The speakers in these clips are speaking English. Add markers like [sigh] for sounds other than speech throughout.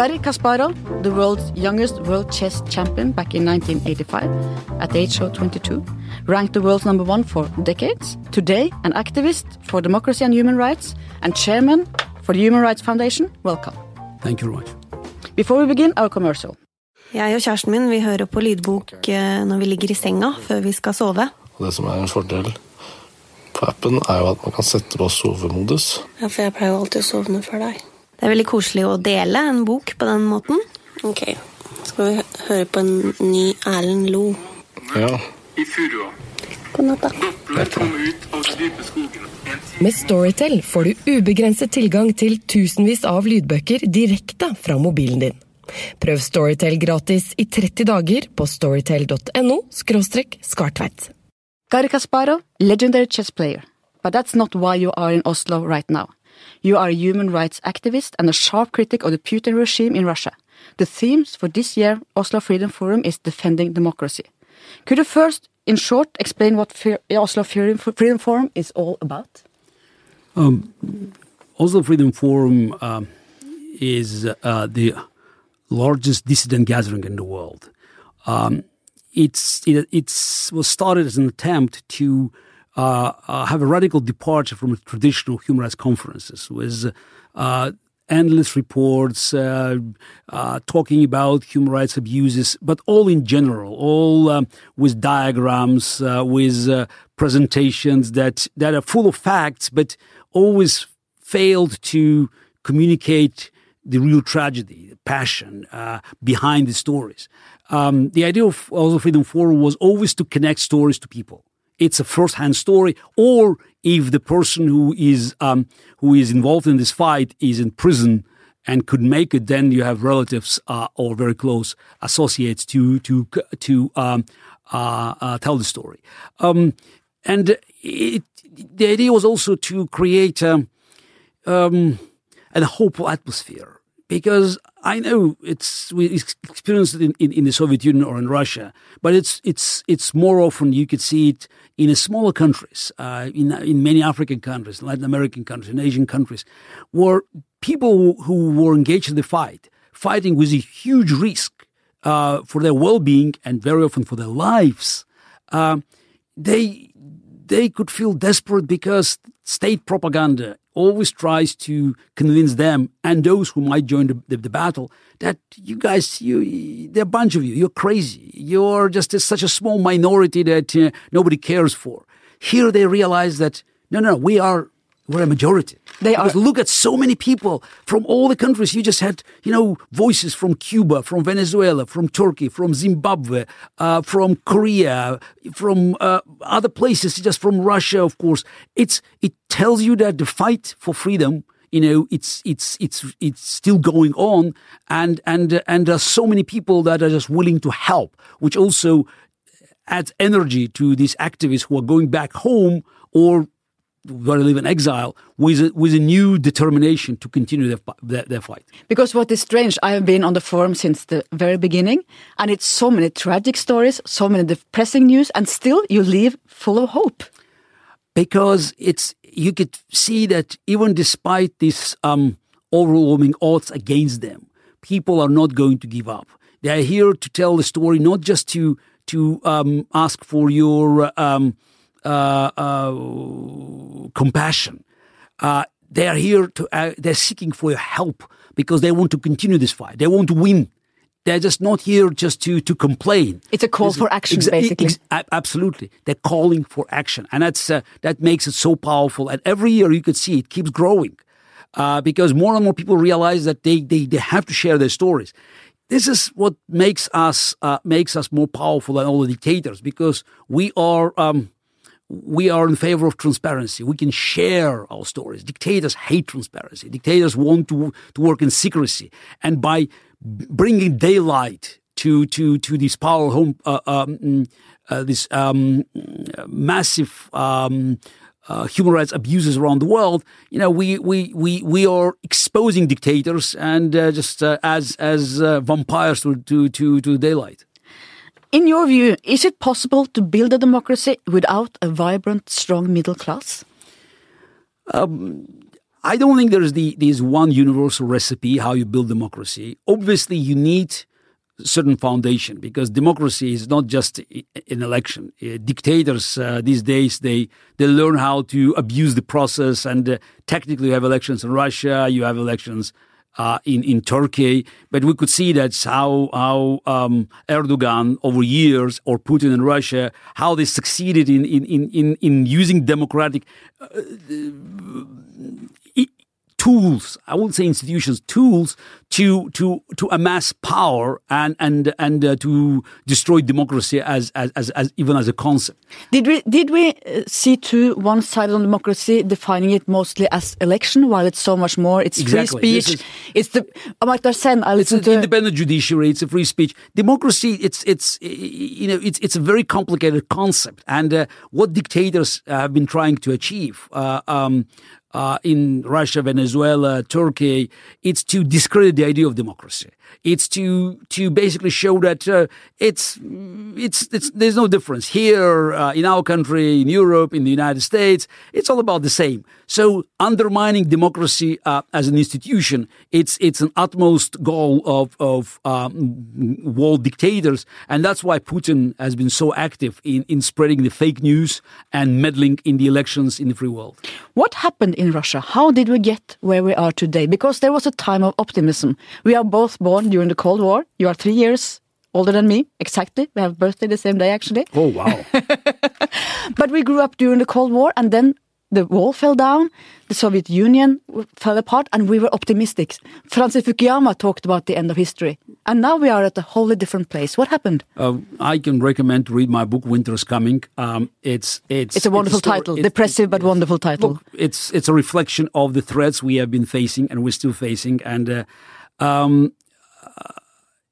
Garry Kasparov, the world's youngest world chess champion back in 1985, at the age of 22, ranked the world's number one for decades. Today, an activist for democracy and human rights and chairman for the Human Rights Foundation. Welcome. Thank you very much. Before we begin, our commercial. Jeg og kjæresten min vi hører på lydbok eh, når vi ligger i senga før vi skal sove. Det som er en fordel på appen, er jo at man kan sette på sovemodus. Ja, for jeg pleier jo alltid å sove med før deg. Det er veldig koselig å dele en bok på den måten. Ok, skal vi høre på en ny Erlend Lo. Ja, i furua. God natt, da. Med Storytel får du ubegrenset tilgang til tusenvis av lydbøker direkte fra mobilen din. Prøv Storytel gratis i 30 dager på storytel.no skartveit. Garry Kasparov, legendary chess player. But that's not why you are in Oslo right now. You are a human rights activist and a sharp critic of the Putin regime in Russia. The themes for this year Oslo Freedom Forum is defending democracy. Could you first, in short, explain what Oslo Freedom Forum is all about? Oslo Freedom Forum um, is uh, the largest dissident gathering in the world. Um, it's it it's was started as an attempt to have a radical departure from traditional human rights conferences, with uh, endless reports uh, uh, talking about human rights abuses, but all in general, all um, with diagrams, uh, with uh, presentations that that are full of facts, but always failed to communicate the real tragedy, the passion uh, behind the stories. Um, the idea of Oslo Freedom Forum was always to connect stories to people. It's a first-hand story, or if the person who is um, who is involved in this fight is in prison and could make it, then you have relatives uh, or very close associates to to to um, uh, uh, tell the story. Um, and it, the idea was also to create. Um, um, a hopeful atmosphere. Because I know it's we experienced it in, in, in the Soviet Union or in Russia, but it's it's it's more often you could see it in smaller countries, uh, in in many African countries, Latin American countries, and Asian countries, where people who, were engaged in the fight, fighting with a huge risk uh, for their well-being and very often for their lives, um, they they could feel desperate because state propaganda always tries to convince them and those who might join the, the, the battle that you guys, you, they're a bunch of you, you're crazy. You're just a, such a small minority that uh, nobody cares for. Here they realize that, no, no, we are, we're a majority. They are- look at so many people from all the countries. You just had, you know, voices from Cuba, from Venezuela, from Turkey, from Zimbabwe, uh, from Korea, from uh, other places, just from Russia, of course. It's it tells you that the fight for freedom, you know, it's it's it's it's still going on, and and uh, and there's so many people that are just willing to help, which also adds energy to these activists who are going back home or where to live in exile with a, with a new determination to continue their, their, their fight. Because what is strange, I have been on the forum since the very beginning, and it's so many tragic stories, so many depressing news, and still you leave full of hope. because it's you could see that even despite this um, overwhelming odds against them, people are not going to give up. They are here to tell the story, not just to to um, ask for your um, compassion. Uh, they are here to uh, they're seeking for your help because they want to continue this fight. They want to win. They're just not here just to to complain. It's a call This- for action, basically. absolutely, they're calling for action, and that's uh, that makes it so powerful. And every year you could see it keeps growing uh, because more and more people realize that they, they they have to share their stories. This is what makes us uh, makes us more powerful than all the dictators because we are. Um, we are in favor of transparency. We can share our stories. Dictators hate transparency. Dictators want to, to work in secrecy. And by bringing daylight to, to, to these power home, uh, um, uh, this um, massive um, uh, human rights abuses around the world, you know, we, we, we, we are exposing dictators and uh, just uh, as, as uh, vampires to, to, to, to daylight. In your view, is it possible to build a democracy without a vibrant, strong middle class? I don't think there's the one universal recipe how you build democracy. Obviously, you need certain foundation because democracy is not just an election. Uh, dictators uh, these days they they learn how to abuse the process, and uh, technically you have elections in Russia, you have elections. Uh, in in Turkey, but we could see that's how how um, Erdogan over years or Putin in Russia how they succeeded in in in in, in using democratic i- tools i won't say institutions tools to to to amass power and and and uh, to destroy democracy as, as as as even as a concept Did we did we uh, see to one side on democracy defining it mostly as election, while it's so much more? It's Exactly. free speech. is- it's the Amartya Sen. I it's listened an to. independent judiciary it's a free speech democracy it's it's you know it's it's a very complicated concept and uh, what dictators uh, have been trying to achieve uh, um, uh, in Russia, Venezuela, Turkey, it's to discredit the idea of democracy. It's to to basically show that uh, it's it's it's there's no difference here uh, in our country, in Europe, in the United States. It's all about the same. So undermining democracy uh, as an institution, it's it's an utmost goal of of um, world dictators, and that's why Putin has been so active in in spreading the fake news and meddling in the elections in the free world. What happened in Russia? How did we get where we are today? Because there was a time of optimism. We are both born during the Cold War. You are three years older than me, exactly. We have birthday the same day, actually. Oh wow! [laughs] But we grew up during the Cold War, and then the wall fell down, the Soviet Union fell apart, and we were optimistic. Francis Fukuyama talked about the end of history. And now we are at a wholly different place. What happened? Uh, I can recommend to read my book "Winter's Coming." Um, it's it's It's a wonderful story- title, it's- depressive but wonderful title. Look, it's it's a reflection of the threats we have been facing and we're still facing, and uh, um,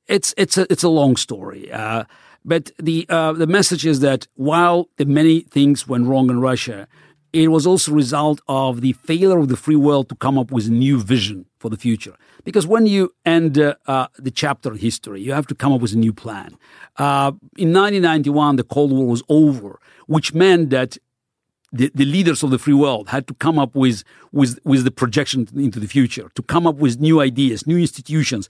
it's it's a it's a long story. Uh, but the uh, the message is that while the many things went wrong in Russia, it was also a result of the failure of the free world to come up with a new vision for the future. Because when you end uh, uh, the chapter in history, you have to come up with a new plan. Uh, in 1991, the Cold War was over, which meant that the, the leaders of the free world had to come up with, with, with the projection into the future, to come up with new ideas, new institutions.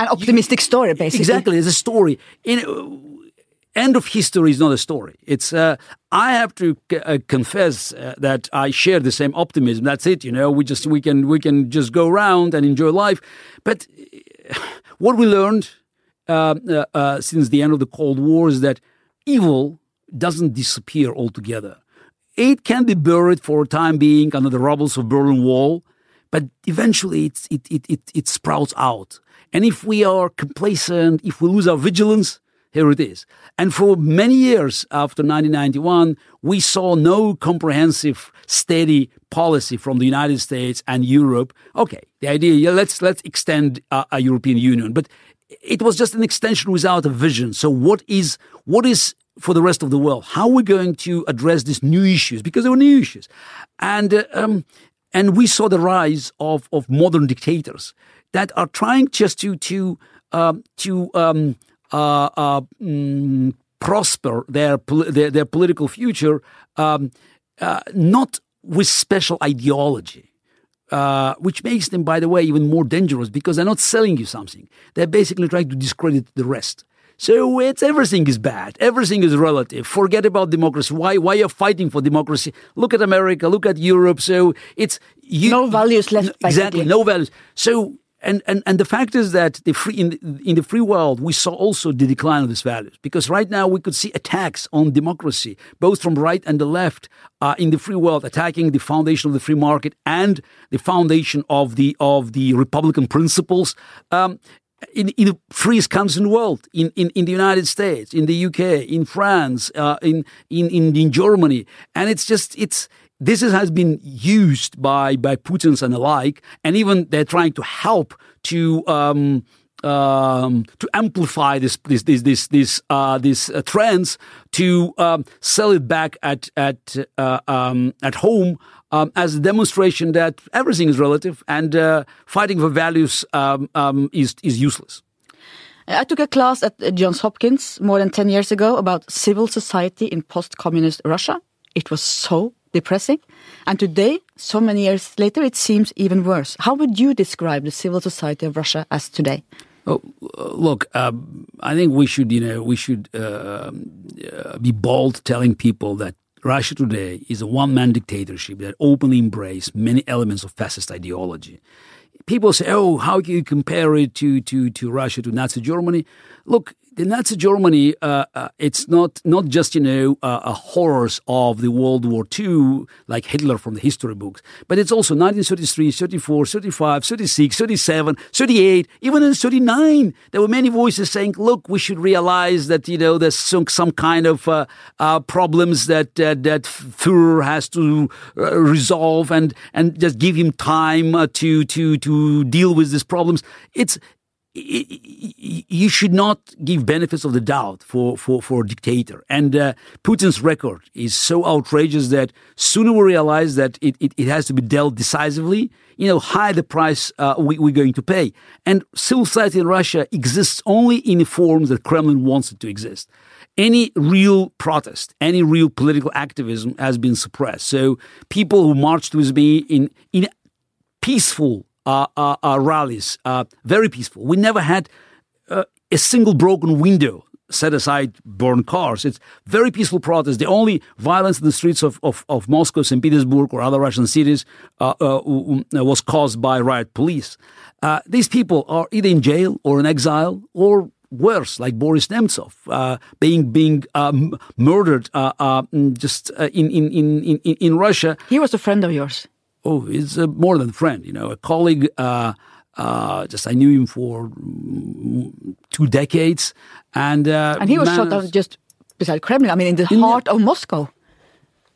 An optimistic story, basically. Exactly, it's a story. In, uh, end of history is not a story. It's uh, I have to c- uh, confess uh, that I share the same optimism. That's it. You know, we just we can we can just go around and enjoy life. But [sighs] what we learned uh, uh, since the end of the Cold War is that evil doesn't disappear altogether. It can be buried for a time being under the rubbles of Berlin Wall, but eventually it, it, it, it sprouts out. And if we are complacent, if we lose our vigilance, here it is. And for many years after 1991, we saw no comprehensive, steady policy from the United States and Europe. Okay, the idea, yeah, let's let's extend uh, a European Union, but it was just an extension without a vision. So what is what is for the rest of the world? How are we going to address these new issues? Because there were new issues, and uh, um, and we saw the rise of of modern dictators that are trying just to to um, to um, uh, uh, mm, prosper their, pol- their their political future, um, uh, not with special ideology. Uh, which makes them, by the way, even more dangerous because they're not selling you something. They're basically trying to discredit the rest. So it's everything is bad. Everything is relative. Forget about democracy. Why? Why you're fighting for democracy? Look at America. Look at Europe. So it's you, No values left, Exactly, basically. no values. So and, and and the fact is that the free in in the free world we saw also the decline of these values because right now we could see attacks on democracy both from right and the left uh, in the free world attacking the foundation of the free market and the foundation of the of the republican principles. Um, in, in the in the world, in, in, in the United States, in the UK, in France, uh, in, in, in, in Germany. And it's just, it's, this is, has been used by, by Putin's and the like, and even they're trying to help to, um, um, to amplify this this this this this uh, this uh, trends to um, sell it back at at uh, um, at home um, as a demonstration that everything is relative and uh, fighting for values um, um, is is useless. I took a class at Johns Hopkins more than 10 years ago about civil society in post communist Russia. It was so depressing. And today, so many years later, it seems even worse. How would you describe the civil society of Russia as today? Oh, uh, look, um, I think we should, you know, we should uh, uh, be bold telling people that Russia today is a one-man dictatorship that openly embraces many elements of fascist ideology. People say, "Oh, how can you compare it to to to Russia to Nazi Germany?" Look, the Nazi Germany, uh, uh, it's not not just you know uh, a horrors of the World War II like Hitler from the history books, but it's also 1933, 34, 35, 36, 37, 38, even in 39. There were many voices saying, "Look, we should realize that you know there's some, some kind of uh, uh, problems that that Führer has to uh, resolve and and just give him time to to to deal with these problems." It's you should not give benefits of the doubt for, for, for a dictator. And uh, Putin's record is so outrageous that sooner we realize that it, it, it has to be dealt decisively, you know, high the price uh, we, we're going to pay. And civil society in Russia exists only in the forms that Kremlin wants it to exist. Any real protest, any real political activism has been suppressed. So people who marched with me in, in peaceful uh, uh, uh, rallies, uh, very peaceful. We never had uh, a single broken window. Set aside burned cars. It's very peaceful protest. The only violence in the streets of, of, of Moscow, St. Petersburg, or other Russian cities uh, was caused by riot police. these people are either in jail or in exile or worse, like Boris Nemtsov, uh, being being um, murdered uh, uh, just in, in, in, in, in Russia. He was a friend of yours oh, he's a more than a friend, you know, a colleague. Uh, uh, just I knew him for mm, two decades, and uh, and he was shot down just beside Kremlin. I mean, in the in heart the, of Moscow.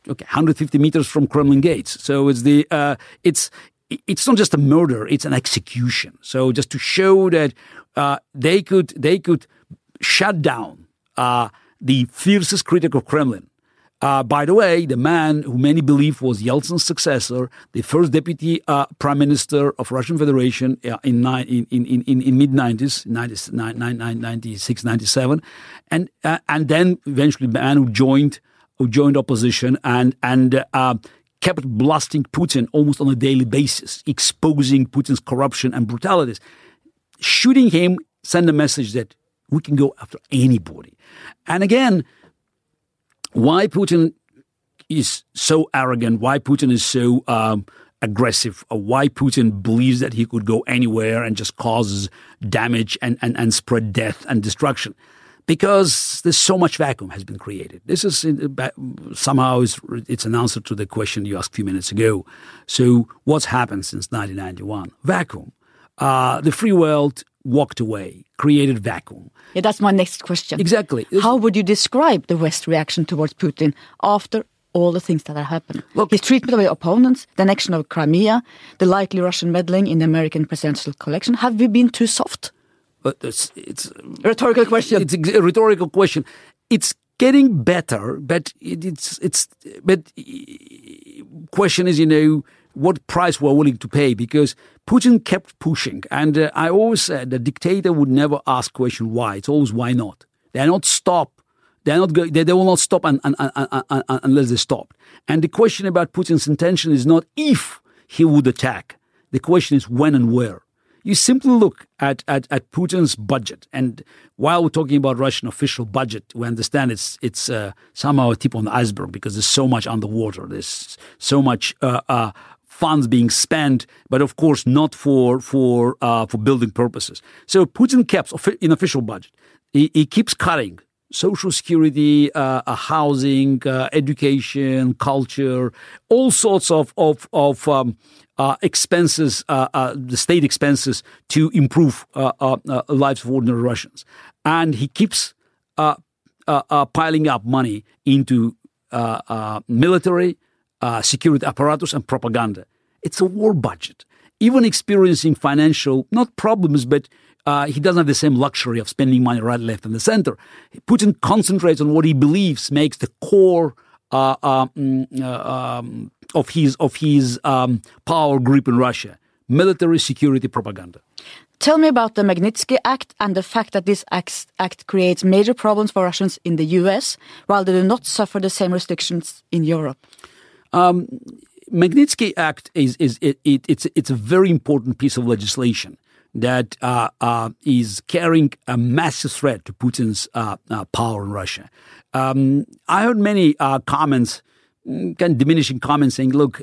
Okay, 150 meters from Kremlin gates. So it's the uh, it's it's not just a murder; it's an execution. So just to show that uh, they could they could shut down uh, the fiercest critic of Kremlin uh, by the way, the man who many believe was Yeltsin's successor, the first deputy uh, prime minister of Russian Federation uh, in, in, in, in, in mid 90s, 96, 97, and, uh, and then eventually the man who joined, who joined opposition and, and uh, kept blasting Putin almost on a daily basis, exposing Putin's corruption and brutalities. Shooting him sent a message that we can go after anybody. And again, why Putin is so arrogant, why Putin is so um, aggressive, why Putin believes that he could go anywhere and just causes damage and, and, and spread death and destruction. Because there's so much vacuum has been created. This is somehow is, it's an answer to the question you asked a few minutes ago. So what's happened since 1991? Vacuum. Uh, the free world walked away, created vacuum. Yeah, that's my next question. Exactly. How would you describe the West reaction towards Putin after all the things that have happened? Look, His treatment of the opponents, the annexion of Crimea, the likely Russian meddling in the American presidential collection. Have we been too soft? But it's, it's a rhetorical question. It's a rhetorical question. It's getting better, but it, it's it's but uh, question is, you know, what price we're willing to pay because Putin kept pushing. And uh, I always said the dictator would never ask question why. It's always why not. They're not stop. They're not go, they, they will not stop un, un, un, unless they stop. And the question about Putin's intention is not if he would attack. The question is when and where. You simply look at, at, at Putin's budget, and while we're talking about Russian official budget, we understand it's it's uh, somehow a tip on the iceberg because there's so much underwater. There's so much uh, uh, funds being spent, but of course not for for uh, for building purposes. So Putin caps in official budget. He, he keeps cutting social security, uh, uh, housing, uh, education, culture, all sorts of of of um, uh, expenses, uh, the state expenses to improve lives of ordinary Russians, and he keeps piling up money into military uh, security apparatus and propaganda. It's a war budget. Even experiencing financial, not problems, but uh, he doesn't have the same luxury of spending money right, left, and the center. Putin concentrates on what he believes makes the core uh, um, uh, um, of his of his um, power grip in Russia: military security propaganda. Tell me about the Magnitsky Act and the fact that this act, act, creates major problems for Russians in the US, while they do not suffer the same restrictions in Europe. Um, Magnitsky Act is is it, it, it's it's a very important piece of legislation that uh, uh, is carrying a massive threat to Putin's uh, uh power in Russia. Um, I heard many uh, comments, mm, kind of diminishing comments, saying, "Look."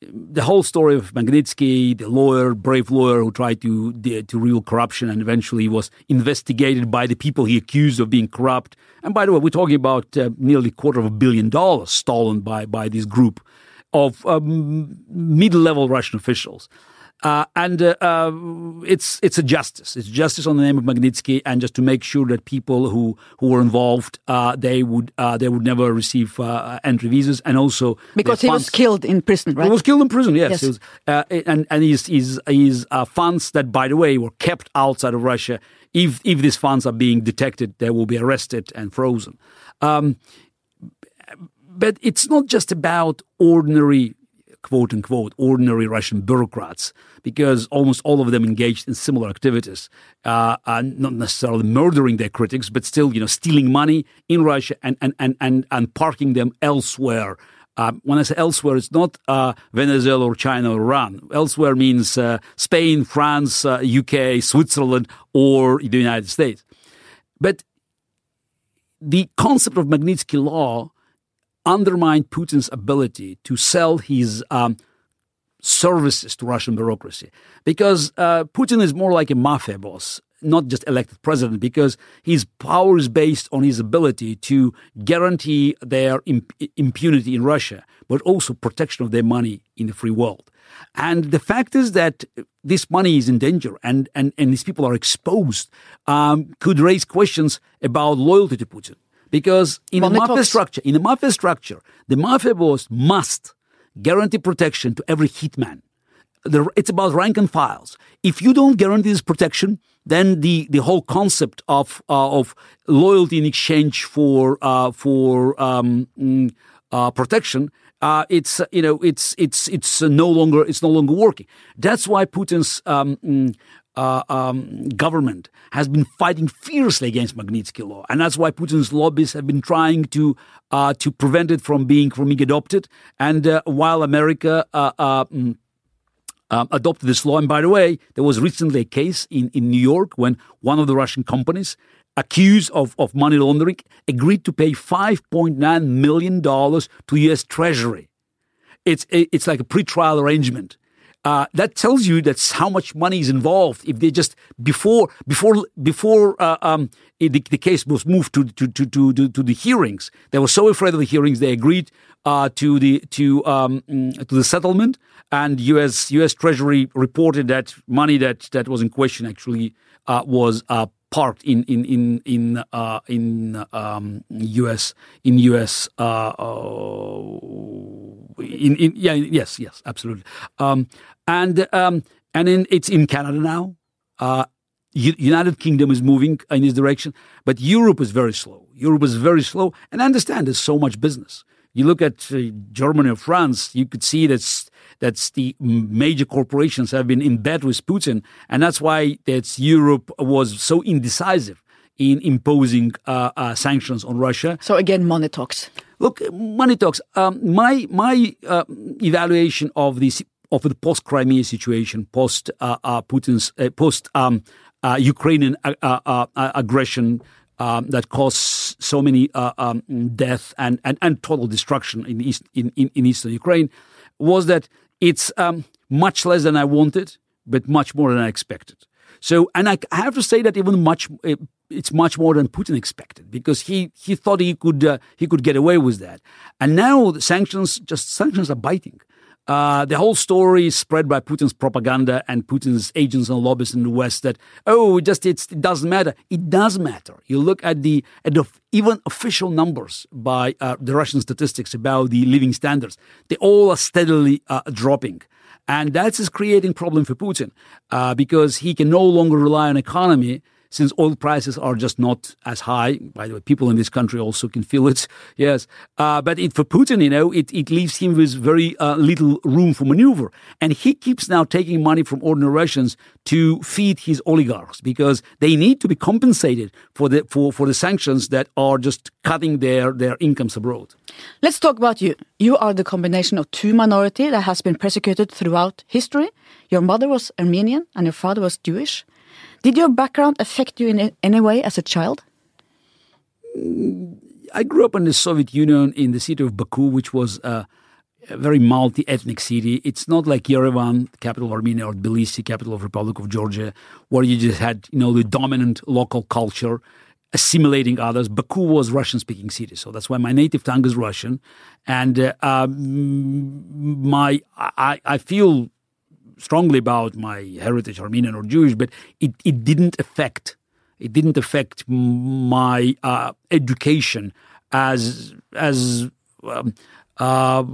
The whole story of Magnitsky, the lawyer, brave lawyer who tried to to rule corruption and eventually was investigated by the people he accused of being corrupt. And by the way, we're talking about uh, nearly a quarter of a billion dollars stolen by by this group of um, mid-level Russian officials. Uh, and uh, uh, it's it's a justice. It's justice on the name of Magnitsky, and just to make sure that people who who were involved uh, they would uh, they would never receive uh, entry visas, and also because he funds, was killed in prison, right? He was killed in prison. Yes, yes. Was, and and his his, his funds that, by the way, were kept outside of Russia. If if these funds are being detected, they will be arrested and frozen. Um, but it's not just about ordinary quote unquote ordinary Russian bureaucrats because almost all of them engaged in similar activities, uh, not necessarily murdering their critics, but still, you know, stealing money in Russia and and and and, and parking them elsewhere. Uh, when I say elsewhere, it's not uh, Venezuela or China or Iran. Elsewhere means uh, Spain, France, UK, uh, Switzerland, or the United States. But the concept of Magnitsky Law undermined Putin's ability to sell his um, services to Russian bureaucracy. Because uh, Putin is more like a mafia boss, not just elected president, because his power is based on his ability to guarantee their imp- impunity in Russia, but also protection of their money in the free world. And the fact is that this money is in danger and, and, and these people are exposed um, could raise questions about loyalty to Putin. Because in a mafia structure, in a mafia structure, the mafia boss must guarantee protection to every hitman. It's about rank and files. If you don't guarantee this protection, then the, the whole concept of uh, of loyalty in exchange for uh, for um, mm, uh, protection, uh, it's you know it's it's it's no longer it's no longer working. That's why Putin's um, mm, uh, um, government has been fighting fiercely against Magnitsky law, and that's why Putin's lobbyists have been trying to uh, to prevent it from being from being adopted. And uh, while America. Uh, uh, mm, um, adopted this law. And by the way, there was recently a case in, in New York when one of the Russian companies accused of, of money laundering agreed to pay $5.9 million to U.S. Treasury. It's, it's like a pretrial arrangement. Uh, that tells you that's how much money is involved. If they just before before before uh, um, the, the, case was moved to to, to to to the hearings, they were so afraid of the hearings they agreed uh, to the to um, mm, to the settlement. And U.S. U.S. Treasury reported that money that that was in question actually uh, was uh, parked in in in in uh, in um, U.S. in U.S. Uh, uh, in, in yeah yes yes absolutely um, and um, and in, it's in Canada now. Uh, United Kingdom is moving in this direction, but Europe is very slow. Europe is very slow, and I understand there's so much business. You look at uh, Germany or France, you could see that's that's the major corporations have been in bed with Putin, and that's why that Europe was so indecisive in imposing uh, uh, sanctions on Russia. So again, money talks. Look, money talks. Um, my my uh, evaluation of this of the post Crimea situation, post uh, uh, Putin's post um, Ukrainian aggression. Um, that caused so many um, death and, and, and total destruction in, East, in, in, in eastern Ukraine was that it's um, much less than I wanted, but much more than I expected. So, and I, have to say that even much, eh, it's much more than Putin expected because he, he thought he could uh, he could get away with that, and now the sanctions just sanctions are biting. Uh, the whole story is spread by Putin's propaganda and Putin's agents and lobbyists in the West that oh, just it doesn't matter. It does matter. You look at the at the even official numbers by uh, the Russian statistics about the living standards. They all are steadily uh, dropping. And that is creating problem for Putin uh, because he can no longer rely on economy since oil prices are just not as high. By the way, people in this country also can feel it. [laughs] Yes, uh, but it, for Putin, you know, it, it leaves him with very uh, little room for maneuver, and he keeps now taking money from ordinary Russians to feed his oligarchs because they need to be compensated for the for, for the sanctions that are just cutting their their incomes abroad. Let's talk about you. You are the combination of two minority that has been persecuted throughout history. Your mother was Armenian and your father was Jewish. Did your background affect you in any way as a child? I grew up in the Soviet Union in the city of Baku, which was a very multi-ethnic city. It's not like Yerevan, capital of Armenia, or Tbilisi, capital of Republic of Georgia, where you just had you know the dominant local culture assimilating others. Baku was Russian-speaking city, so that's why my native tongue is Russian, and uh, um, my I, I feel strongly about my heritage, Armenian or Jewish, but it, it didn't affect it didn't affect my uh, education as as um, uh,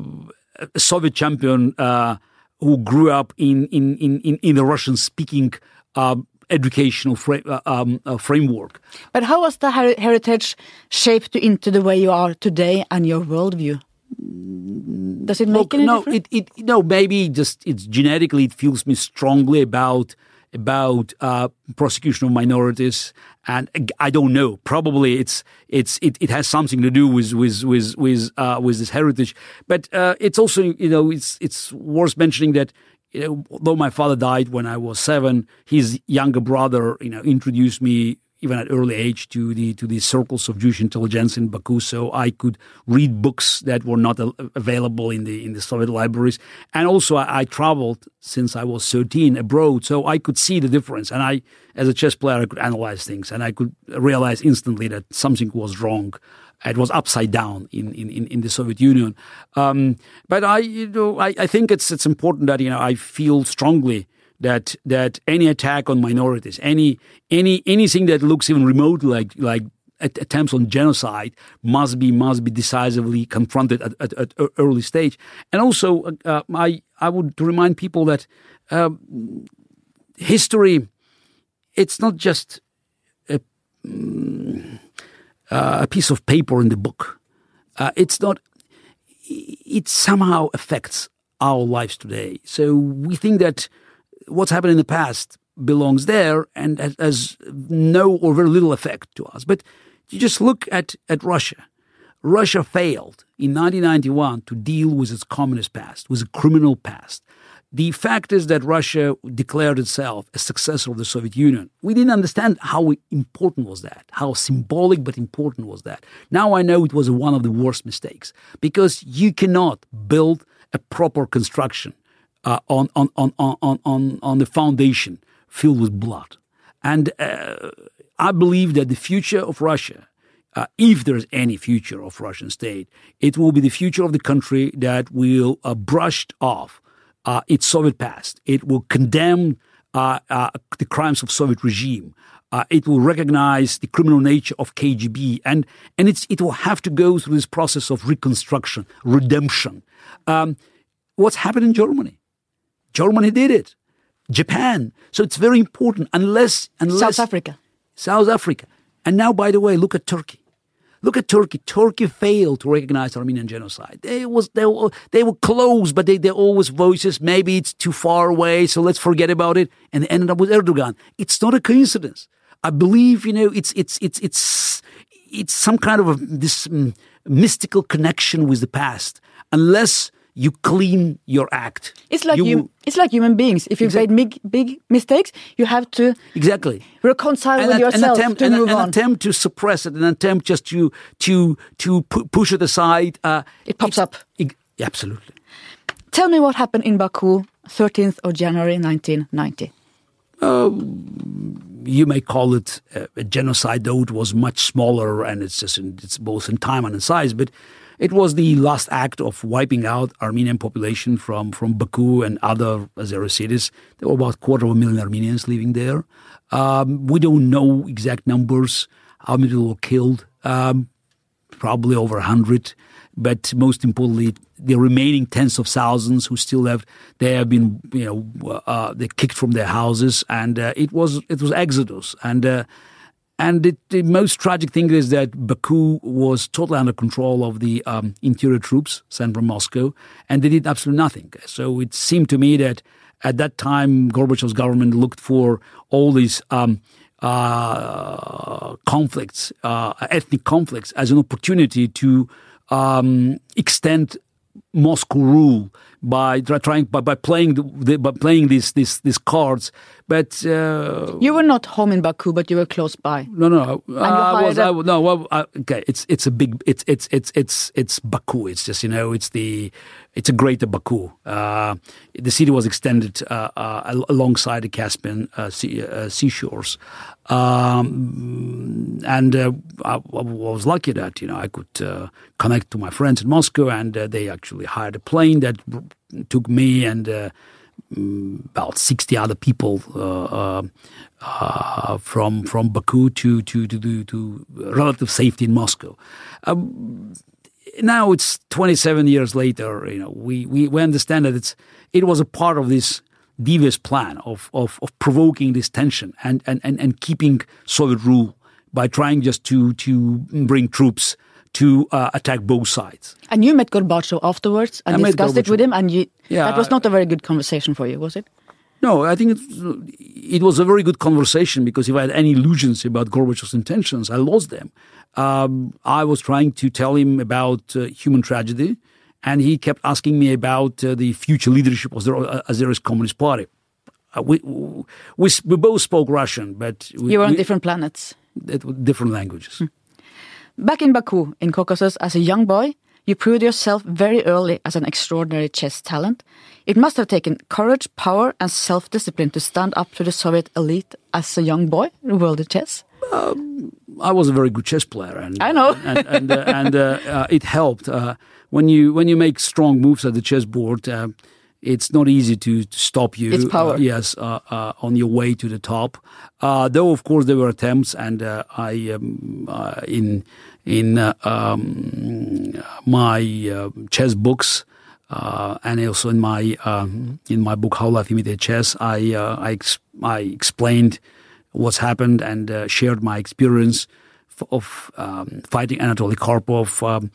a Soviet champion uh, who grew up in in in in the Russian speaking. Uh, educational fra- uh, um, uh, framework. But how was the her heritage shaped into the way you are today and your worldview? Does it make Look, any no, difference? it, it no maybe just it's genetically it feels me strongly about about uh, prosecution of minorities, and I don't know. Probably it's it's it, it has something to do with with with with uh, with this heritage, but uh, it's also you know it's it's worth mentioning that. You know, although my father died when I was seven, his younger brother, you know, introduced me even at early age to the to the circles of Jewish intelligence in Baku, so I could read books that were not available in the in the Soviet libraries. And also, I, I traveled since I was thirteen abroad, so I could see the difference. And I, as a chess player, I could analyze things, and I could realize instantly that something was wrong. It was upside down in, in, in, the Soviet Union. Um, but I, you know, I, I think it's it's important that you know I feel strongly that that any attack on minorities, any any anything that looks even remotely like like at- attempts on genocide must be must be decisively confronted at, at, at early stage. And also, uh, I I would remind people that um, history, it's not just a, mm, uh, a piece of paper in the book. Uh, it's not. It somehow affects our lives today. So we think that what's happened in the past belongs there and has, no or very little effect to us. But you just look at, at Russia. Russia failed in 1991 to deal with its communist past, with a criminal past. The fact is that Russia declared itself a successor of the Soviet Union. We didn't understand how important was that, how symbolic but important was that. Now I know it was one of the worst mistakes because you cannot build a proper construction uh, on, on, on, on, on, on the foundation filled with blood. And uh, I believe that the future of Russia, uh, if there's any future of Russian state, it will be the future of the country that will uh, brush off uh, its Soviet past. It will condemn uh, uh, the crimes of Soviet regime. It will recognize the criminal nature of KGB, and and it will have to go through this process of reconstruction, redemption. Um, what's happened in Germany? Germany did it. Japan. So it's very important. Unless unless South Africa. South Africa. And now, by the way, look at Turkey. Look at Turkey. Turkey failed to recognize Armenian genocide. They was they were, they were close, but they they always voices. Maybe it's too far away, so let's forget about it. And they ended up with Erdogan. It's not a coincidence. I believe you know it's it's it's it's it's some kind of a, this mm, mystical connection with the past. Unless you clean your act, It's like you you, it's like human beings. If you've made big, big mistakes, you have to exactly. reconcile an, with an yourself attempt, to an, move an on. attempt to suppress it, an attempt just to to to pu- push it aside. Uh, It pops up. ig- absolutely. Tell me what happened in Baku, 13th of January 1990. You may call it a, a genocide, though it was much smaller, and it's just in, it's both in time and in size. But it was the last act of wiping out Armenian population from from Baku and other Azeri cities. There were about a quarter of a million Armenians living there. Um, we don't know exact numbers, how many people were killed. Um, probably over 100. But most importantly, the remaining tens of thousands who still have, they have been, you know, uh, they kicked from their houses, and uh, it was it was exodus. And uh, and it, the most tragic thing is that Baku was totally under control of the um, interior troops sent from Moscow, and they did absolutely nothing. So it seemed to me that at that time, Gorbachev's government looked for all these um, uh, conflicts, uh, ethnic conflicts, as an opportunity to um, extend Moscow rule by trying by, by playing the, by playing these these these cards. But uh, you were not home in Baku, but you were close by. No, no, I was. I, no, well, I, okay. It's it's a big. It's it's it's it's it's Baku. It's just you know. It's the. It's a greater Baku. Uh, the city was extended uh, uh alongside the Caspian uh, sea, uh, seashores, um, and I, I, was lucky that you know I could connect to my friends in Moscow, and they actually hired a plane that took me and mm, about 60 other people uh, uh, uh, from from Baku to to to, to relative safety in Moscow. Um, now it's 27 years later. You know, we, we, we understand that it's it was a part of this devious plan of, of, of provoking this tension and, and, and, and keeping Soviet rule by trying just to to bring troops to uh, attack both sides. And you met Gorbachev afterwards and I discussed it with him, and you, yeah, that was not a very good conversation for you, was it? No, I think it, it was a very good conversation because if I had any illusions about Gorbachev's intentions, I lost them. Um, I was trying to tell him about uh, human tragedy, and he kept asking me about uh, the future leadership of the uh, Communist Party. Uh, we, we, we both spoke Russian, but we, you were on different planets. Different languages. Hmm. Back in Baku, in Caucasus, as a young boy, you proved yourself very early as an extraordinary chess talent. It must have taken courage, power, and self discipline to stand up to the Soviet elite as a young boy in the world of chess. Um, I was a very good chess player, and I know, and and, uh, and uh, uh, it helped uh, when you when you make strong moves at the chessboard. Uh, it's not easy to, to stop you. It's power. Uh, yes, uh, uh, on your way to the top. Uh, though, of course, there were attempts, and uh, I um, uh, in in um, my chess books. and also in my um, in my book How Life Imitated Chess, I I, ex- I, explained what's happened and shared my experience of um, fighting Anatoly Karpov. Um,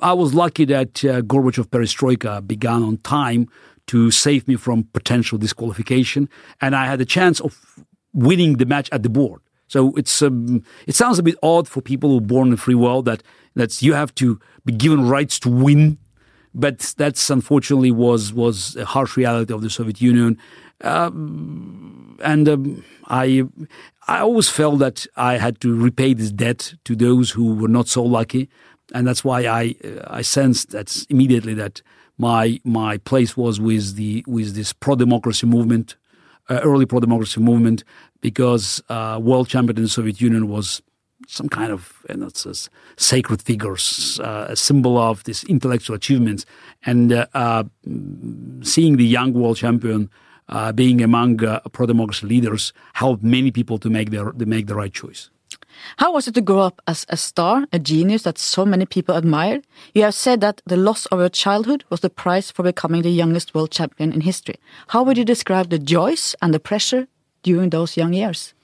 I was lucky that uh, Gorbachev perestroika began on time to save me from potential disqualification, and I had a chance of winning the match at the board. So it's um, it sounds a bit odd for people who are born in a free world that that's you have to be given rights to win, but that's unfortunately was was a harsh reality of the Soviet Union, um, and um, I I always felt that I had to repay this debt to those who were not so lucky. And that's why I I sensed that immediately that my my place was with the with this pro democracy movement, uh, early pro democracy movement, because uh, world champion in the Soviet Union was some kind of you know, sacred figures, uh, a symbol of this intellectual achievements, and uh, uh, seeing the young world champion. Uh, being among pro democracy leaders helped many people to make their to make the right choice. How was it to grow up as a star, a genius that so many people admired? You have said that the loss of your childhood was the price for becoming the youngest world champion in history. How would you describe the joys and the pressure during those young years?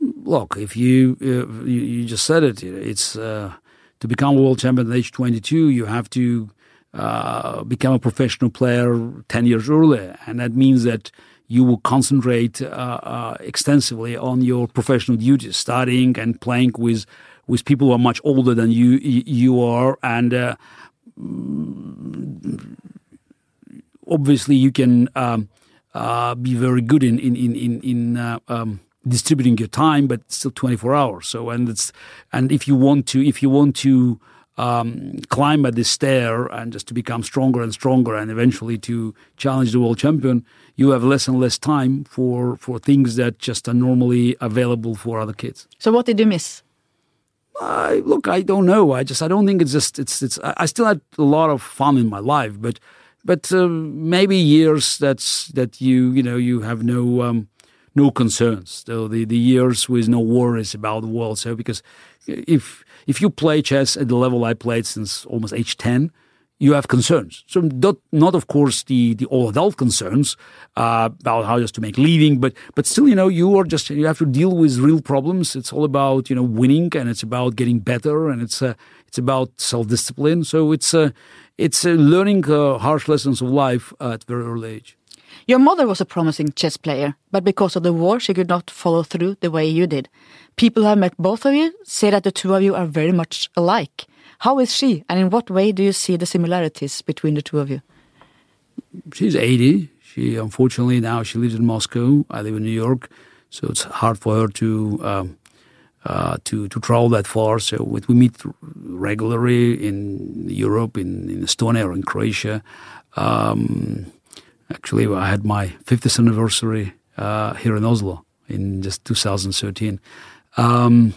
Look, if you uh, you, you, just said it, it's uh, to become a world champion at age 22, you have to uh, become a professional player 10 years earlier, and that means that you will concentrate uh, uh, extensively on your professional duties, studying and playing with with people who are much older than you you are, and uh, obviously you can um, uh, be very good in in in in, in uh, um, distributing your time, but still twenty four hours. So and it's and if you want to if you want to um, climb at this stair and just to become stronger and stronger and eventually to challenge the world champion, you have less and less time for, for things that just are normally available for other kids. So what did you miss? I, look, I don't know. I just I don't think it's just it's it's. I still had a lot of fun in my life, but but uh, maybe years that's that you you know you have no um, no concerns. So the, the years with no worries about the world. So because if if you play chess at the level I played since almost age ten, you have concerns. So not, not of course the, the all adult concerns uh, about how just to make living, but but still you know you are just you have to deal with real problems. It's all about you know winning and it's about getting better and it's uh, it's about self discipline. So it's uh, it's uh, learning uh, harsh lessons of life at very early age. Your mother was a promising chess player, but because of the war, she could not follow through the way you did. People who have met both of you say that the two of you are very much alike. How is she, and in what way do you see the similarities between the two of you? She's 80. She unfortunately now she lives in Moscow. I live in New York, so it's hard for her to um, uh, to to travel that far. So we, we meet regularly in Europe, in, in Estonia or in Croatia. Um, actually, I had my 50th anniversary uh, here in Oslo in just 2013. Um,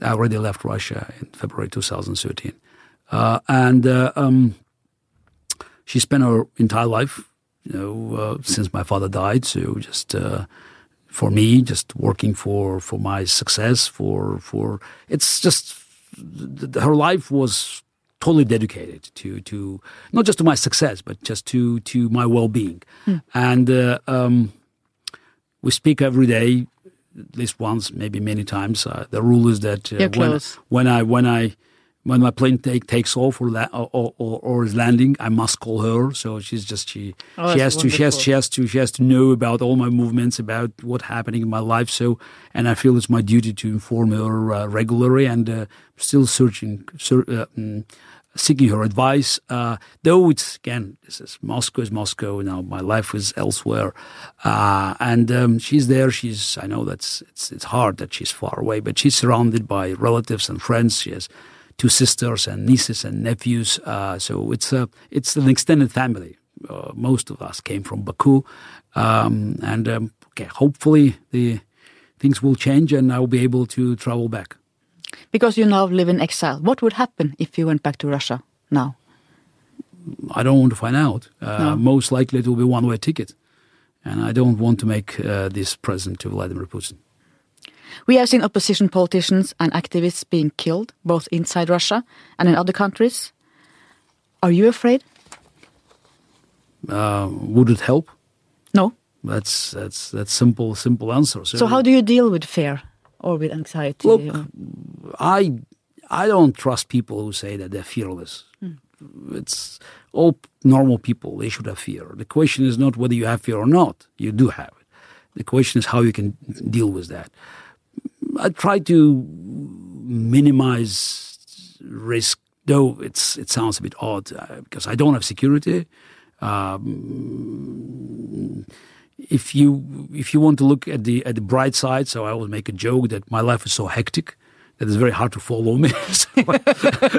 I already left Russia in February 2013. Uh, and uh, um, she spent her entire life, you know, uh, since my father died. So just for me, just working for for my success. For for it's just her life was totally dedicated to to not just to my success, but just to to my well being. And uh, um, we speak every day at least once, maybe many times. Uh, the rule is that uh, when, when I when I when my plane take, takes off or, la- or, or or is landing, I must call her. So she's just she Oh, she has to she has she has to she has to know about all my movements, about what's happening in my life. So and I feel it's my duty to inform her uh, regularly and uh, still searching. Ser- uh, mm, Seeking her advice, uh, though it's again, this is Moscow is Moscow now. My life is elsewhere, uh, and um, she's there. She's I know that's it's it's hard that she's far away, but she's surrounded by relatives and friends. She has two sisters and nieces and nephews. Uh, so it's a it's an extended family. Uh, most of us came from Baku, um, and um, okay, hopefully the things will change and I'll be able to travel back. Because you now live in exile, what would happen if you went back to Russia now? I don't want to find out. Uh, No. Most likely it will be one way ticket, and I don't want to make uh, this present to Vladimir Putin. We have seen opposition politicians and activists being killed, both inside Russia and in other countries. Are you afraid? Uh, would it help? No. That's that's that's simple simple answer. So how do you deal with fear or with anxiety? Look, or- I I don't trust people who say that they're fearless. It's all normal people. They should have fear. The question is not whether you have fear or not. You do have it. The question is how you can deal with that. I try to minimize risk, though it's it sounds a bit odd uh, because I don't have security. Um, if you if you want to look at the at the bright side, so I always make a joke that my life is so hectic that it's very hard to follow me. [laughs] So,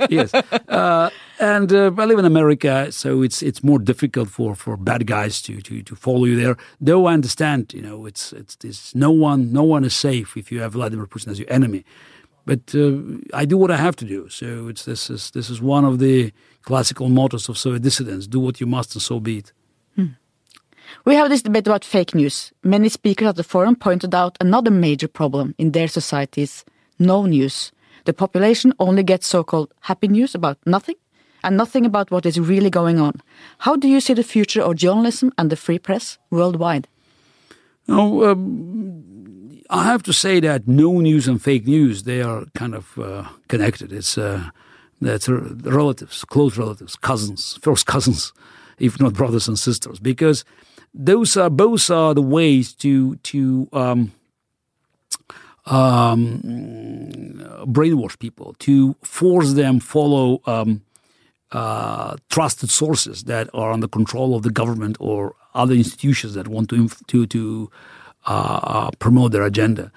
yes, uh, and uh, I live in America, so it's it's more difficult for, for bad guys to, to, to follow you there. Though I understand, you know, it's it's no one no one is safe if you have Vladimir Putin as your enemy. But uh, I do what I have to do. So it's this is this is one of the classical mottos of Soviet dissidents: do what you must, and so be it. We have this debate about fake news. Many speakers at the forum pointed out another major problem in their societies no news. The population only gets so called happy news about nothing and nothing about what is really going on. How do you see the future of journalism and the free press worldwide? No, um, I have to say that no news and fake news they are kind of uh, connected. It's uh, relatives, close relatives, cousins, first cousins, if not brothers and sisters, because those are both are the ways to to um, um, brainwash people, to force them follow um, uh, trusted sources that are under control of the government or other institutions that want to to to uh, uh, promote their agenda.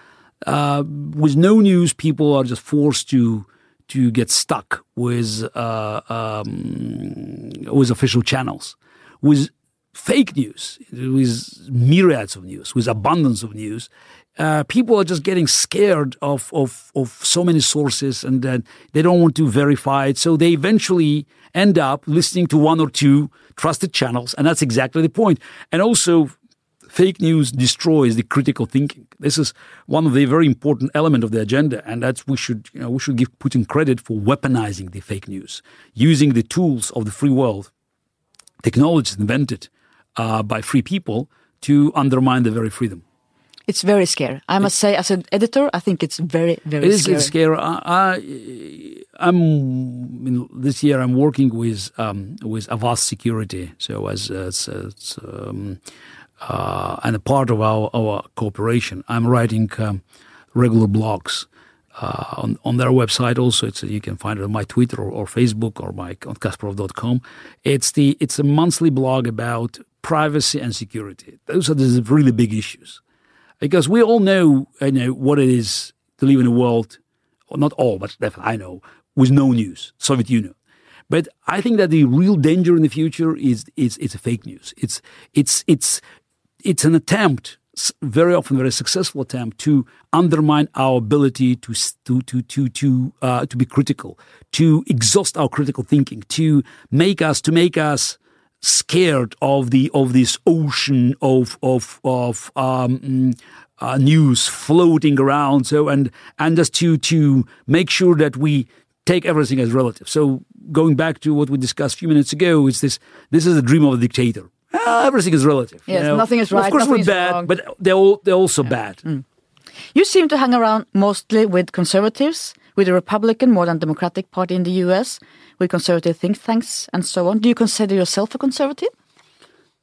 Uh, with no news, people are just forced to to get stuck with uh, um, with official channels. With fake news, with myriads of news, with abundance of news, uh, people are just getting scared of, of, of so many sources and then they don't want to verify it. So they eventually end up listening to one or two trusted channels. And that's exactly the point. And also, fake news destroys the critical thinking. This is one of the very important element of the agenda, and that's we should you know we should give Putin credit for weaponizing the fake news, using the tools of the free world, technologies invented uh, by free people to undermine the very freedom. It's very scary. I must say, as an editor, I think it's very, very It is scary. scary. I, I, I'm in, this year. I'm working with um, with Avast Security, so as, as, as um, uh, and a part of our, our cooperation. I'm writing um, regular blogs uh, on on their website. Also, it's you can find it on my Twitter or, or Facebook or my on Kasparov.com. It's the it's a monthly blog about privacy and security. Those are the really big issues because we all know, you know what it is to live in a world, or not all, but definitely I know, with no news, Soviet Union. But I think that the real danger in the future is is it's fake news. It's it's it's it's an attempt, very often very successful attempt, to undermine our ability to to to to to uh, to be critical, to exhaust our critical thinking, to make us to make us scared of the of this ocean of of of um, mm, uh, news floating around. So and and just to to make sure that we take everything as relative. So going back to what we discussed a few minutes ago, it's this this is the dream of a dictator. Ah, everything is relative. you Yes, know. nothing is right, Of course, we're bad, wrong. but they're all, they're also bad. You seem to hang around mostly with conservatives, with the Republican more than Democratic Party in the US, with conservative think tanks and so on. Do you consider yourself a conservative?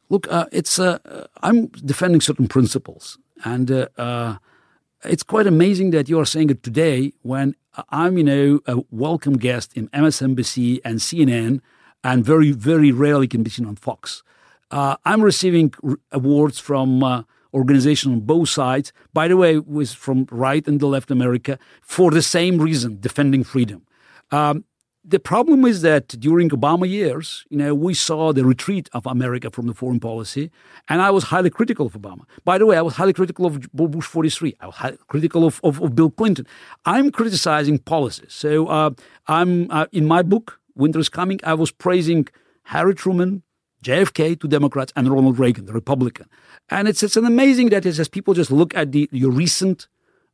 Look, uh, it's uh, uh, I'm defending certain principles, and uh, uh, it's quite amazing that you are saying it today when I'm, you know, a welcome guest in MSNBC and CNN, and very, very rarely can be seen on Fox. Uh, I'm receiving awards from organizations on both sides. By the way, with from right and the left America for the same reason, defending freedom. Um, the problem is that during Obama years, you know, we saw the retreat of America from the foreign policy, and I was highly critical of Obama. By the way, I was highly critical of Bush 43. I was highly critical of, of, of Bill Clinton. I'm criticizing policies. So uh, I'm uh, in my book, Winter is Coming. I was praising Harry Truman, JFK to Democrats, and Ronald Reagan, the Republican. And it's it's an amazing that it's as people just look at the your recent.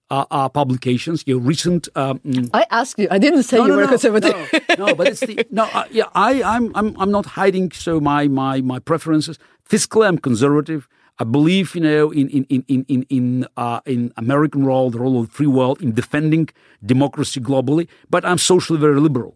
Uh, uh, publications, your recent um, I asked you. I didn't say you were a conservative. no, no, but it's the no. Uh, yeah, I, I'm, I'm, I'm not hiding. So my, my, my preferences. Fiscally, I'm conservative. I believe, you know, in in in in in in, uh, in American role, the role of the free world in defending democracy globally. But I'm socially very liberal.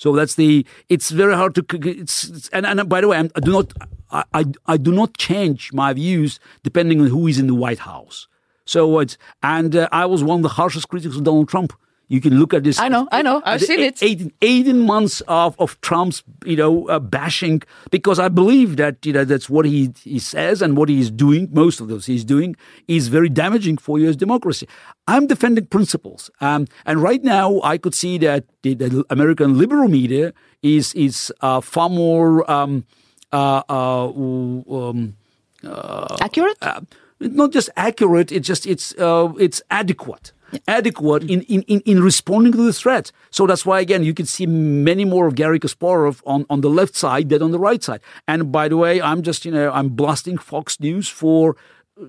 So that's the. It's very hard to. It's, it's and, and by the way, I'm, I do not. I, I I do not change my views depending on who is in the White House. So it's and uh, I was one of the harshest critics of Donald Trump. You can look at this. I know, I know, I've seen it. 18, 18 months of, of Trump's, you know, uh, bashing because I believe that you know that's what he he says and what he is doing. Most of those he's doing is very damaging for U.S. democracy. I'm defending principles, um, and right now I could see that the, the American liberal media is is uh, far more. Um, uh, uh, um, Accurate? uh, not just accurate it's just it's uh, it's adequate adequate in, in, in, in responding to the threat so that's why again you can see many more of Garry Kasparov on, on the left side than on the right side and by the way I'm just you know I'm blasting Fox News for uh,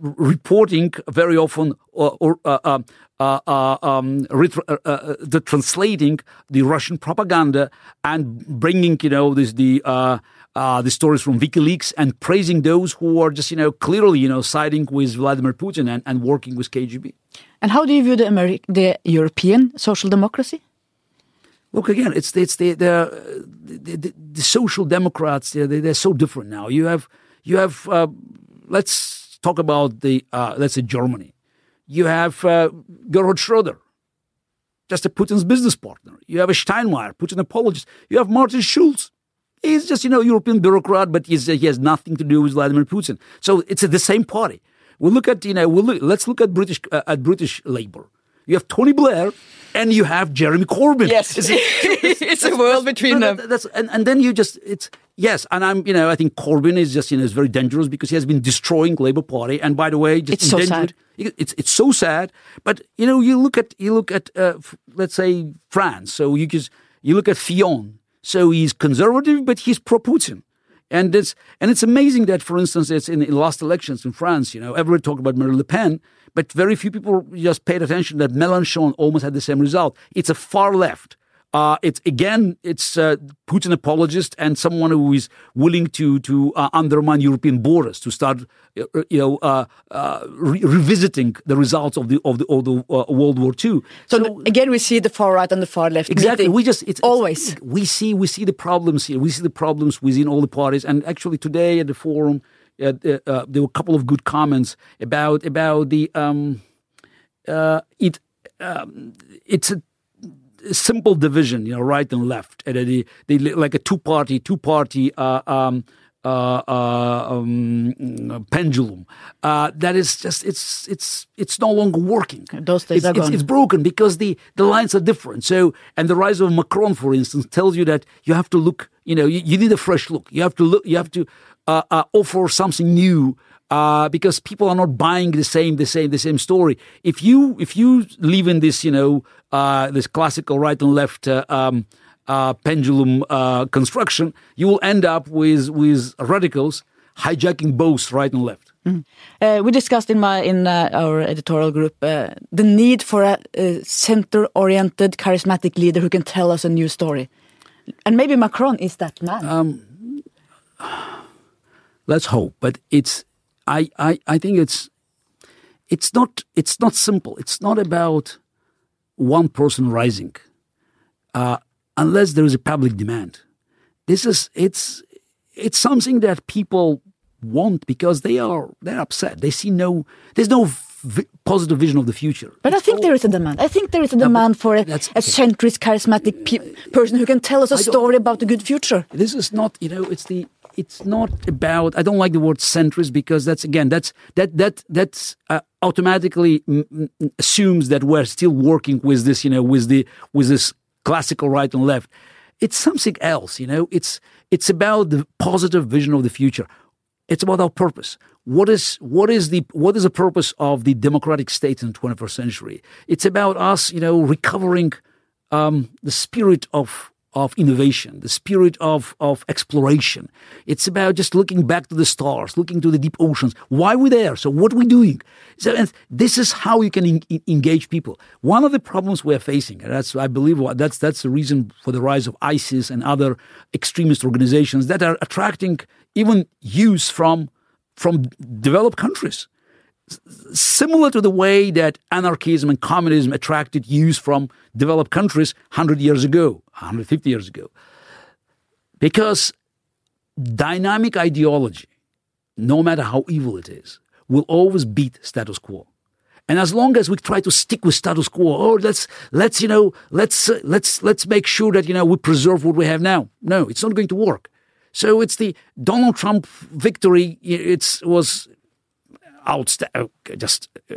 reporting very often uh, or uh, uh, uh, uh, um, the translating the Russian propaganda and bringing you know this the the stories from WikiLeaks and praising those who are just you know clearly you know siding with Vladimir Putin and, and working with KGB. And how do you view the, Ameri- the European social democracy? Look again, it's it's the the the, the, the social democrats. They're, they're so different now. You have you have uh, let's talk about the uh, let's say Germany. You have uh, Gerhard Schroeder, just a Putin's business partner. You have a Steinmeier, Putin apologist. You have Martin Schulz. He's just you know European bureaucrat, but he's, he has nothing to do with Vladimir Putin. So it's the same party. We look at you know we look, let's look at British uh, at British Labour. You have Tony Blair and you have Jeremy Corbyn. Yes. It's, [laughs] It's a world between no, them. That's and, and then you just it's yes, and I'm you know I think Corbyn is just you know is very dangerous because he has been destroying Labour Party. And by the way, just It's so sad. It's it's so sad. But you know you look at you look at uh, f- let's say France. So you just you look at Fillon. So he's conservative, but he's pro Putin. And it's and it's amazing that, for instance, it's in the last elections in France. You know, everyone talked about Marine Le Pen, but very few people just paid attention that Mélenchon almost had the same result. It's a far left. Uh, it's again, it's uh, Putin apologist and someone who is willing to to uh, undermine European borders to start, uh, you know, uh, uh, re- revisiting the results of the of the, of the uh, World War II. So, the- again, we see the far right and the far left. Exactly. We just it's always. it's- we see we see the problems here. We see the problems within all the parties. And actually, today at the forum, uh, uh, uh, there were a couple of good comments about about the um, uh, it um, it's a simple division, you know, right and left, and they, they like a two party two party uh, um, uh, uh, um, pendulum. Uh, that is just it's it's it's no longer working. Those days it's, are it's- gone. it's broken because the, the lines are different. So, and the rise of Macron, for instance, tells you that you have to look. You know, you, you need a fresh look. You have to look. You have to uh, uh, offer something new. Uh, because people are not buying the same, the same, the same story. If you if you live in this, you know, uh, this classical right and left uh, um, uh, pendulum uh, construction, you will end up with with radicals hijacking both right and left. Uh, we discussed in my in uh, our editorial group uh, the need for a, uh center-oriented, charismatic leader who can tell us a new story, and maybe Macron is that man. let's hope but it's I, I i think it's it's not it's not simple. It's not about one person rising uh, unless there is a public demand. This is it's it's something that people want because they are they're upset. They see no there's no v- positive vision of the future. But I think all- there is a demand. I think there is a demand for a, a centrist, charismatic pe person who can tell us a story about a good future. this is not you know it's the it's not about i don't like the word centrist because that's again that's that that that's uh, automatically mm, assumes that we're still working with this you know with the with this classical right and left. It's something else you know? It's it's about the positive vision of the future. It's about our purpose. What is what is the what is the purpose of the democratic state in the 21st century? It's about us you know recovering um, the spirit of of innovation, the spirit of of exploration. It's about just looking back to the stars, looking to the deep oceans. Why we're there? So what are we're doing? So and this is how you can en- engage people. One of the problems we're facing, and that's I believe that's that's the reason for the rise of ISIS and other extremist organizations that are attracting even youth from from developed countries similar to the way that anarchism and communism attracted youth from developed countries 100 years ago, 150 years ago. Because dynamic ideology, no matter how evil it is, will always beat status quo. And as long as we try to stick with status quo, oh, let's let's you know let's uh, let's let's make sure that you know we preserve what we have now. No, it's not going to work. So it's the Donald Trump victory. It's was outsta- uh, just uh,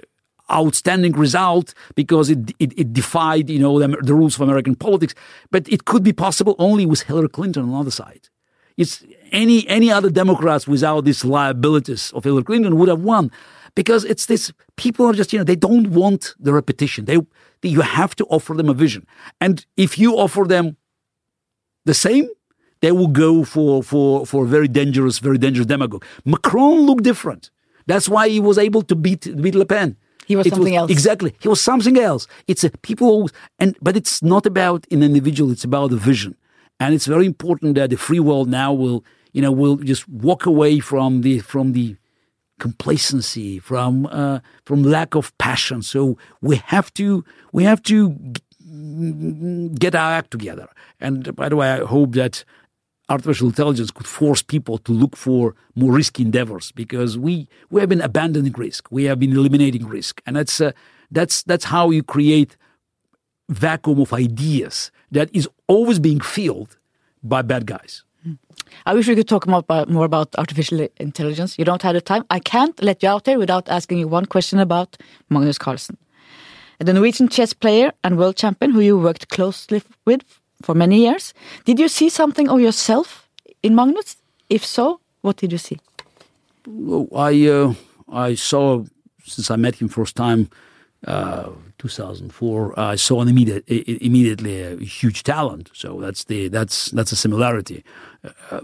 outstanding result because it, it, it defied you know the, the rules of American politics. But it could be possible only with Hillary Clinton on the other side. It's any any other Democrats without these liabilities of Hillary Clinton would have won because it's this people are just you know they don't want the repetition. They, they you have to offer them a vision, and if you offer them the same, they will go for for for a very dangerous, very dangerous demagogue. Macron looked different. That's why he was able to beat beat Le Pen. He was It something else. Exactly, he was something else. It's a people always, and but it's not about an individual. It's about a vision, and it's very important that the free world now will you know will just walk away from the from the complacency, from uh, from lack of passion. So we have to we have to get our act together. And by the way, I hope that artificial intelligence could force people to look for more risky endeavors because we, we have been abandoning risk. We have been eliminating risk. And that's, uh, that's, that's how you create vacuum of ideas that is always being filled by bad guys. I wish we could talk more about, more about artificial intelligence. You don't have the time. I can't let you out there without asking you one question about Magnus Carlsen, the Norwegian chess player and world champion who you worked closely with for many years. Did you see something of yourself in Magnus? If so, what did you see? I uh, I saw since I met him first time, uh, 2004. I saw an immediate, immediately a huge talent. So that's the that's that's a similarity. Uh,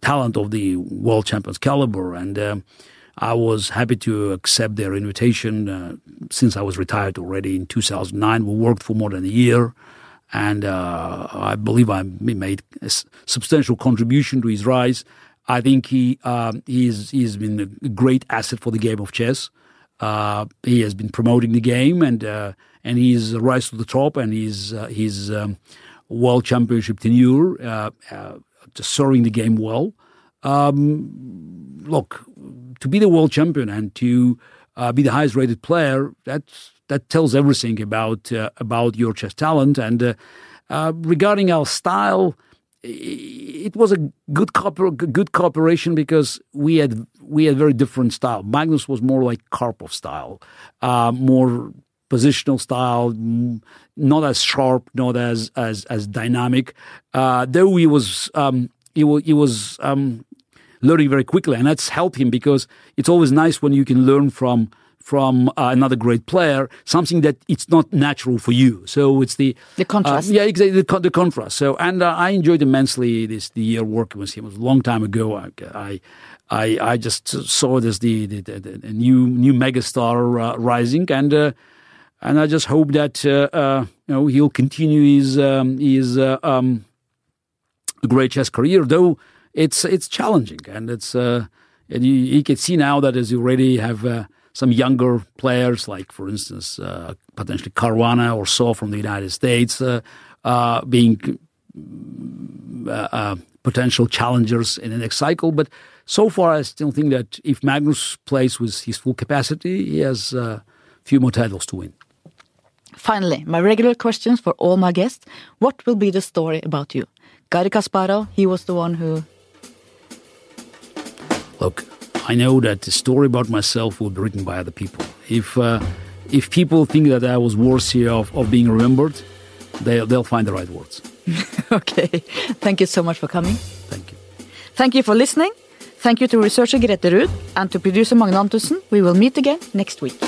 talent of the world champions caliber, and um, I was happy to accept their invitation. Uh, since I was retired already in 2009, we worked for more than a year, and uh, I believe I made a substantial contribution to his rise. I think he um, he's he's been a great asset for the game of chess. Uh, he has been promoting the game and uh, and he's rise to the top and he's uh, he's um, world championship tenure, uh, uh, serving the game well. Um, look, to be the world champion and to uh, be the highest rated player, that's that tells everything about uh, about your chess talent. And uh, uh, regarding our style, it was a good cooper, good cooperation because we had we had very different style. Magnus was more like Karpov style, uh, more positional style, not as sharp, not as as as dynamic. Uh, though he was um, he was he was um, learning very quickly, and that's helped him because it's always nice when you can learn from from uh, another great player something that it's not natural for you. So it's the The contrast. uh, yeah, exactly the, the contrast. So and uh, I enjoyed immensely this the year working with him. It was a long time ago. I I I, I just saw it as the the, the, new new megastar uh, rising and. Uh, and I just hope that uh, uh, you know he'll continue his um, his uh, um, great chess career. Though it's it's challenging, and it's uh, and you, you can see now that as you already have uh, some younger players, like for instance uh, potentially Caruana or So from the United States, uh, uh, being uh, uh, potential challengers in the next cycle. But so far, I still think that if Magnus plays with his full capacity, he has a uh, few more titles to win. Finally, my regular questions for all my guests. What will be the story about you? Garry Kasparov, he was the one who. Look, I know that the story about myself will be written by other people. If uh, if people think that I was worthy of, of being remembered, they'll, they'll find the right words. [laughs] okay. Thank you so much for coming. Thank you. Thank you for listening. Thank you to researcher Grete Ruud and to producer Magne Antonsen. We will meet again next week.